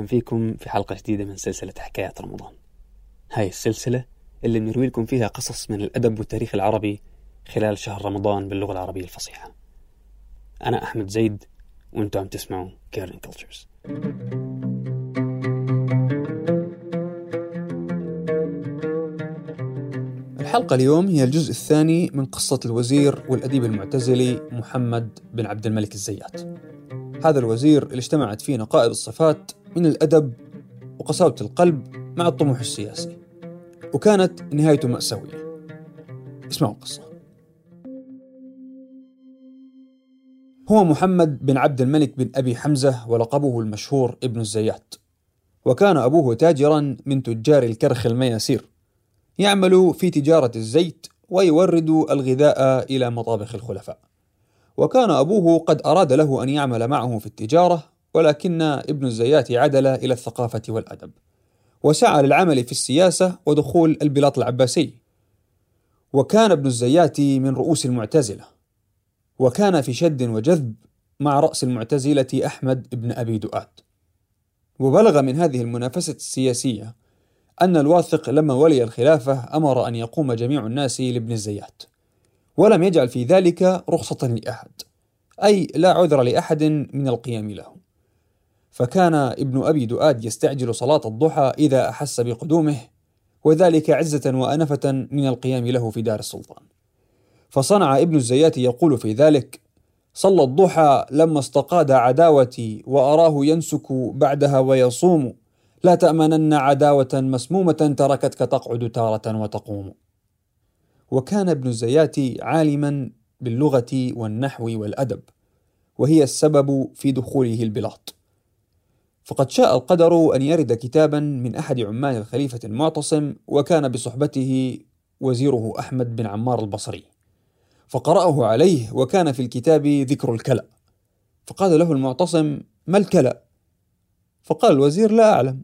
أهلا فيكم في حلقة جديدة من سلسلة حكايات رمضان. هاي السلسلة اللي بنروي لكم فيها قصص من الأدب والتاريخ العربي خلال شهر رمضان باللغة العربية الفصيحة. أنا أحمد زيد وأنتم عم تسمعوا Kerning Cultures الحلقة اليوم هي الجزء الثاني من قصة الوزير والأديب المعتزلي محمد بن عبد الملك الزيات. هذا الوزير اللي اجتمعت فيه نقائض الصفات من الأدب وقساوة القلب مع الطموح السياسي وكانت نهايته مأساوية. اسمعوا القصة. هو محمد بن عبد الملك بن أبي حمزة ولقبه المشهور ابن الزيات وكان أبوه تاجرا من تجار الكرخ المياسير يعمل في تجارة الزيت ويورد الغذاء إلى مطابخ الخلفاء. وكان أبوه قد أراد له أن يعمل معه في التجارة ولكن ابن الزيات عدل إلى الثقافة والأدب وسعى للعمل في السياسة ودخول البلاط العباسي. وكان ابن الزيات من رؤوس المعتزلة وكان في شد وجذب مع رأس المعتزلة أحمد بن أبي دؤاد. وبلغ من هذه المنافسة السياسية أن الواثق لما ولي الخلافة أمر أن يقوم جميع الناس لابن الزيات ولم يجعل في ذلك رخصة لأحد أي لا عذر لأحد من القيام له. فكان ابن أبي دؤاد يستعجل صلاة الضحى إذا أحس بقدومه وذلك عزة وأنفة من القيام له في دار السلطان. فصنع ابن الزيات يقول في ذلك صلى الضحى لما استقاد عداوتي وأراه ينسك بعدها ويصوم لا تأمنن عداوة مسمومة تركتك تقعد تارة وتقوم. وكان ابن الزيات عالما باللغة والنحو والأدب وهي السبب في دخوله البلاط. فقد شاء القدر أن يرد كتابا من أحد عمال الخليفة المعتصم وكان بصحبته وزيره أحمد بن عمار البصري. فقرأه عليه وكان في الكتاب ذكر الكلأ فقال له المعتصم ما الكلأ؟ فقال الوزير لا أعلم.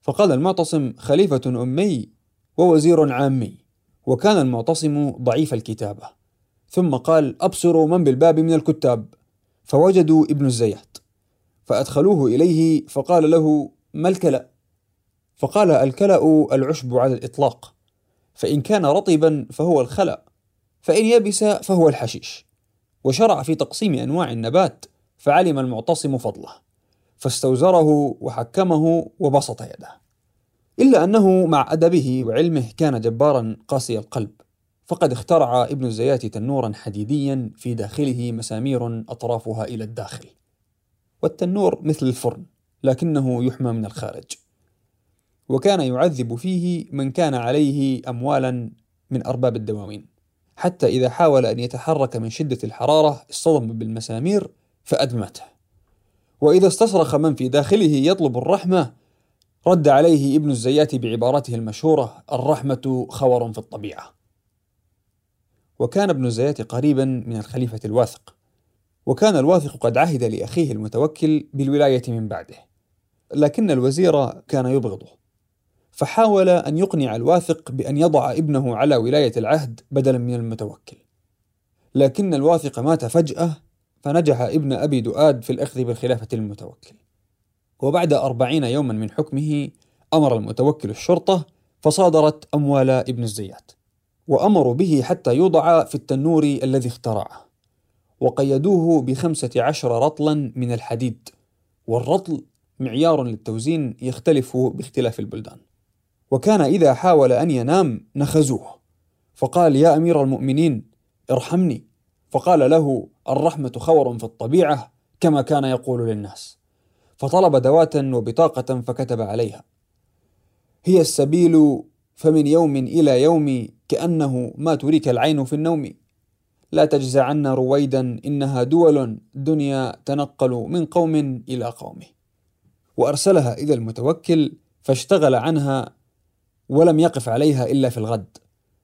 فقال المعتصم خليفة أمي ووزير عامي. وكان المعتصم ضعيف الكتابة. ثم قال أبصروا من بالباب من الكتاب. فوجدوا ابن الزيات. فأدخلوه إليه فقال له ما الكلأ؟ فقال الكلأ العشب على الإطلاق فإن كان رطبا فهو الخلأ فإن يبس فهو الحشيش. وشرع في تقسيم أنواع النبات فعلم المعتصم فضله فاستوزره وحكمه وبسط يده. إلا أنه مع أدبه وعلمه كان جبارا قاسي القلب فقد اخترع ابن الزيات تنورا حديديا في داخله مسامير أطرافها إلى الداخل. والتنور مثل الفرن لكنه يحمى من الخارج. وكان يعذب فيه من كان عليه أموالا من أرباب الدواوين. حتى إذا حاول أن يتحرك من شدة الحرارة اصطدم بالمسامير فأدمته. وإذا استصرخ من في داخله يطلب الرحمة رد عليه ابن الزيات بعبارته المشهورة الرحمة خور في الطبيعة. وكان ابن الزيات قريبا من الخليفة الواثق. وكان الواثق قد عهد لأخيه المتوكل بالولاية من بعده. لكن الوزير كان يبغضه. فحاول أن يقنع الواثق بأن يضع ابنه على ولاية العهد بدلا من المتوكل. لكن الواثق مات فجأة فنجح ابن أبي دؤاد في الأخذ بالخلافة المتوكل. وبعد أربعين يوما من حكمه أمر المتوكل الشرطة فصادرت أموال ابن الزيات. وأمروا به حتى يوضع في التنور الذي اخترعه. وقيدوه بخمسة عشر رطلا من الحديد. والرطل معيار للتوزين يختلف باختلاف البلدان. وكان إذا حاول أن ينام نخزوه. فقال يا أمير المؤمنين ارحمني. فقال له الرحمة خور في الطبيعة كما كان يقول للناس. فطلب دواة وبطاقة فكتب عليها. هي السبيل فمن يوم إلى يوم كأنه ما تريك العين في النوم. لا تجزع عنا رويدا إنها دول دنيا تنقل من قوم إلى قوم. وأرسلها إلى المتوكل فاشتغل عنها ولم يقف عليها إلا في الغد.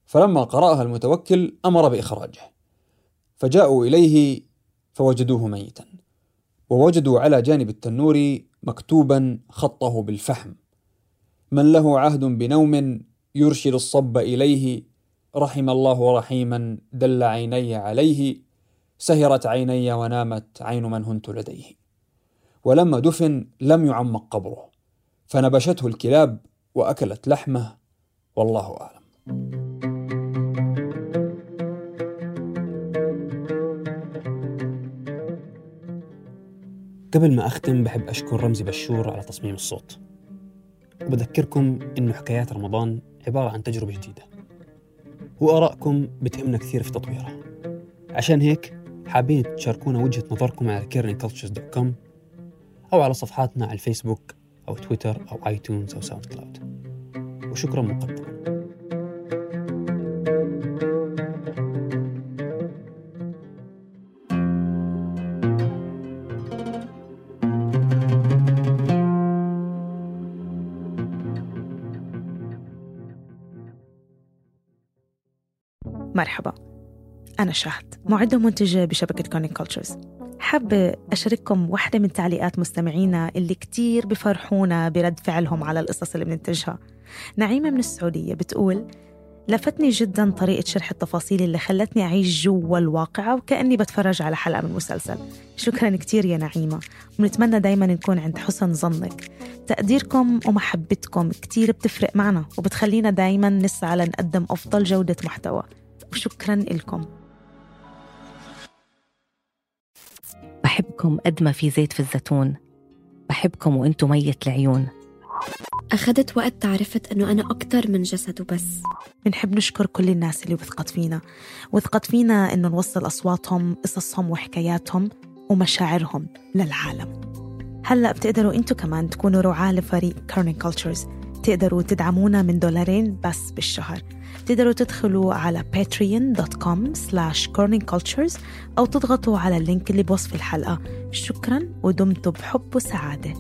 فلما قرأها المتوكل أمر بإخراجه. فجاءوا إليه فوجدوه ميتا. ووجدوا على جانب التنور مكتوبا خطه بالفحم. من له عهد بنوم يرشد الصب إليه رحم الله رحيما دل عيني عليه سهرت عيني ونامت عين من هنت لديه. ولما دفن لم يعمق قبره فنبشته الكلاب وأكلت لحمه والله أعلم. قبل ما أختم بحب أشكر رمزي بشور على تصميم الصوت. وبذكركم إنه حكايات رمضان عبارة عن تجربة جديدة. وآرائكم بتهمنا كثير في تطويرها. عشان هيك حابين تشاركونا وجهة نظركم على kerningcultures.com أو على صفحاتنا على الفيسبوك أو تويتر أو iTunes أو SoundCloud. وشكرا مقدما. مرحبا. أنا شهد معدة ومنتجة بشبكة Kerning Cultures حابة أشارككم واحدة من تعليقات مستمعينا اللي كتير بفرحونا برد فعلهم على القصص اللي بننتجها. نعيمة من السعودية بتقول لفتني جدا طريقة شرح التفاصيل اللي خلتني أعيش جوا الواقعة وكأني بتفرج على حلقة من مسلسل. شكرا كتير يا نعيمة. ونتمنى دايما نكون عند حسن ظنك. تقديركم ومحبتكم كتير بتفرق معنا وبتخلينا دايما نسعى لنقدم أفضل جودة محتوى. وشكرا لكم. بحبكم قد ما في زيت في الزيتون. بحبكم وأنتم مية العيون. أخذت وقت تعرفت أنه أنا أكتر من جسد وبس. بنحب نشكر كل الناس اللي وثقت فينا. وثقت فينا إنه نوصل أصواتهم قصصهم وحكاياتهم ومشاعرهم للعالم. هلأ بتقدروا أنتوا كمان تكونوا رعاة لفريق Kerning Cultures تقدروا تدعمونا من دولارين بس بالشهر. تقدروا تدخلوا على patreon.com slash corningcultures أو تضغطوا على اللينك اللي بوصف الحلقة شكرا ودمتم بحب وسعادة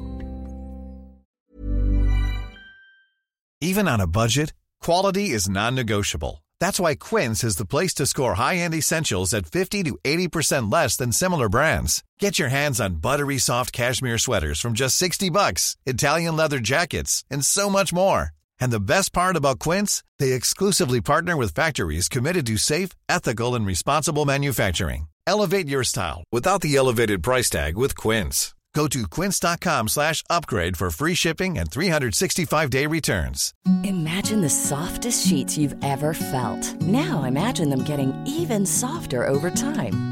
Even on a budget, quality is non-negotiable. That's why Quince is the place to score high-end essentials at 50 to 80% less than similar brands. Get your hands on buttery soft cashmere sweaters from just 60 bucks, Italian leather jackets, and so much more. And the best part about Quince, they exclusively partner with factories committed to safe, ethical, and responsible manufacturing. Elevate your style without the elevated price tag with Quince. Go to quince.com slash upgrade for free shipping and 365-day returns. Imagine the softest sheets you've ever felt. Now imagine them getting even softer over time.